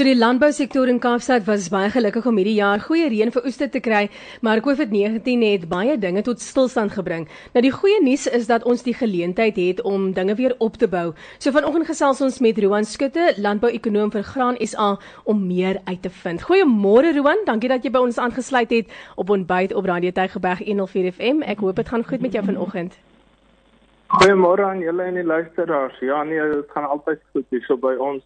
So die landbousektor in Kaapstad was baie gelukkig om hierdie jaar goeie reën vir oeste te kry, maar COVID-19 het baie dinge tot stilstand gebring. Nou die goeie nuus is dat ons die geleentheid het om dinge weer op te bou. So vanoggend gesels ons met Roan Skutte, landbouekonoom vir Graan SA om meer uit te vind. Goeiemôre Roan, dankie dat jy by ons aangesluit het op ontbyt op Radio Tygerberg 104 FM. Ek hoop dit gaan goed met jou vanoggend. Goeiemôre aan julle en die luisteraars. Ja nee, dit gaan altyd goed hier so by ons.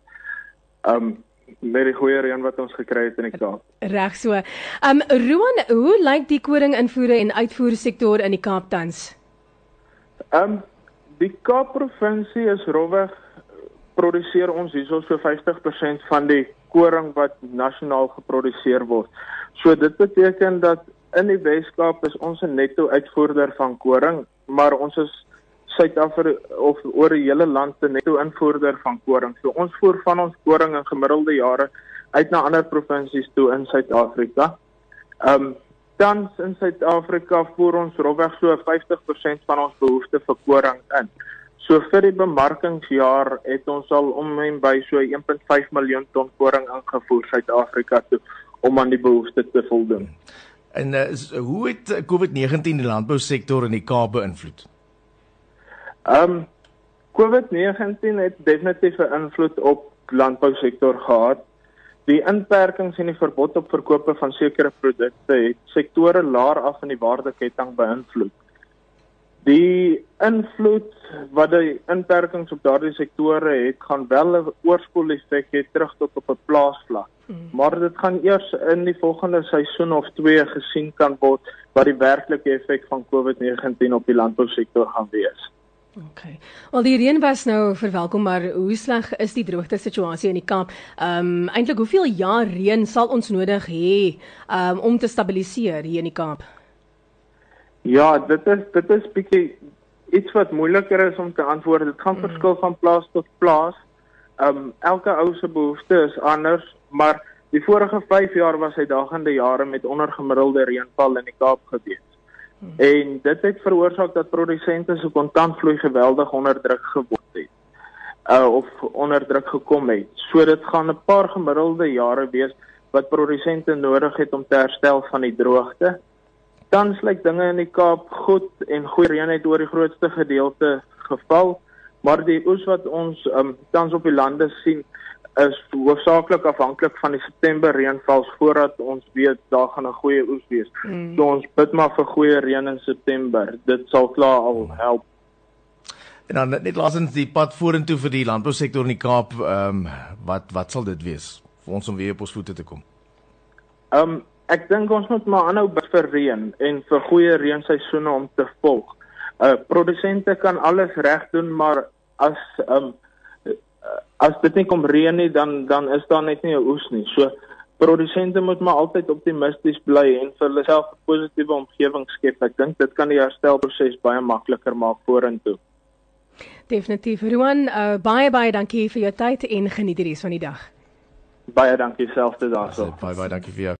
Ehm um, met die goeie reën wat ons gekry het in die Kaap. Reg so. Um Roan, hoe lyk die koring invoere en uitvoer sektor in die Kaap tans? Um die Kaap provinsie is rowweg produseer ons hierso so 50% van die koring wat nasionaal geproduseer word. So dit beteken dat in die Wes-Kaap is ons 'n netto uitvoerder van koring, maar ons is Suid-Afrika of oor die hele land se netto invoerder van koring. So ons voer van ons koring in gemiddelde jare uit na ander provinsies toe in Suid-Afrika. Ehm um, tans in Suid-Afrika voer ons rofweg so 50% van ons behoefte vir koring in. So vir die bemarkingsjaar het ons al om en by so 1.5 miljoen ton koring ingevoer Suid-Afrika toe om aan die behoefte te voldoen. En uh, hoe het COVID-19 die landbousektor in die Kaap beïnvloed? Um, COVID-19 het definitief 'n invloed op landbousektor gehad. Die inperkings en die verbod op verkope van sekere produkte het sektore laer af in die waardeketting beïnvloed. Die invloed wat die inperkings op daardie sektore het, gaan wel 'n oorspoel effek hê terug tot op 'n plaasvlak. Hmm. Maar dit gaan eers in die volgende seisoen of 2 gesien kan word wat die werklike effek van COVID-19 op die landbousektor gaan wees. OK. Al die reën was nou verwelkom, maar hoe sleg is die droogte situasie in die Kaap? Ehm um, eintlik hoeveel jaar reën sal ons nodig hê um, om te stabiliseer hier in die Kaap? Ja, dit is dit is bietjie iets wat moeiliker is om te antwoord. Dit gaan mm. verskil van plaas tot plaas. Ehm um, elke ou se behoeftes is anders, maar die vorige 5 jaar was uitdagende jare met ondergemiddelde reënval in die Kaap gewees. En dit het veroorsaak dat produsente se kontantvloei geweldig onder druk geword het. Uh of onder druk gekom het. So dit gaan 'n paar gemiddelde jare wees wat produsente nodig het om te herstel van die droogte. Tans lyk dinge in die Kaap goed en goeie reën het oor die grootste gedeelte geval, maar die oes wat ons um tans op die lande sien is hoofsaaklik afhanklik van die September reënvals voordat ons weet daar gaan 'n goeie oes wees. Mm. So ons bid maar vir goeie reën in September. Dit sal klaar al help. En dan net laasens die pad vorentoe vir die landbousektor in die Kaap, ehm um, wat wat sal dit wees vir ons om weer op ons voete te kom? Ehm um, ek dink ons moet maar aanhou bid vir reën en vir goeie reenseisoene om te volg. Uh produsente kan alles reg doen, maar as ehm um, as dit nie kom reën nie dan dan is daar net nie 'n oes nie. So produsente moet maar altyd optimisties bly en vir hulle self 'n positiewe omgewing skep. Ek dink dit kan die herstelproses baie makliker maak vorentoe. Definitief. Ruan, uh, baie baie dankie vir jou tyd en geniet die res van die dag. Baie dankie selfs te daarso. Baie baie dankie vir jou.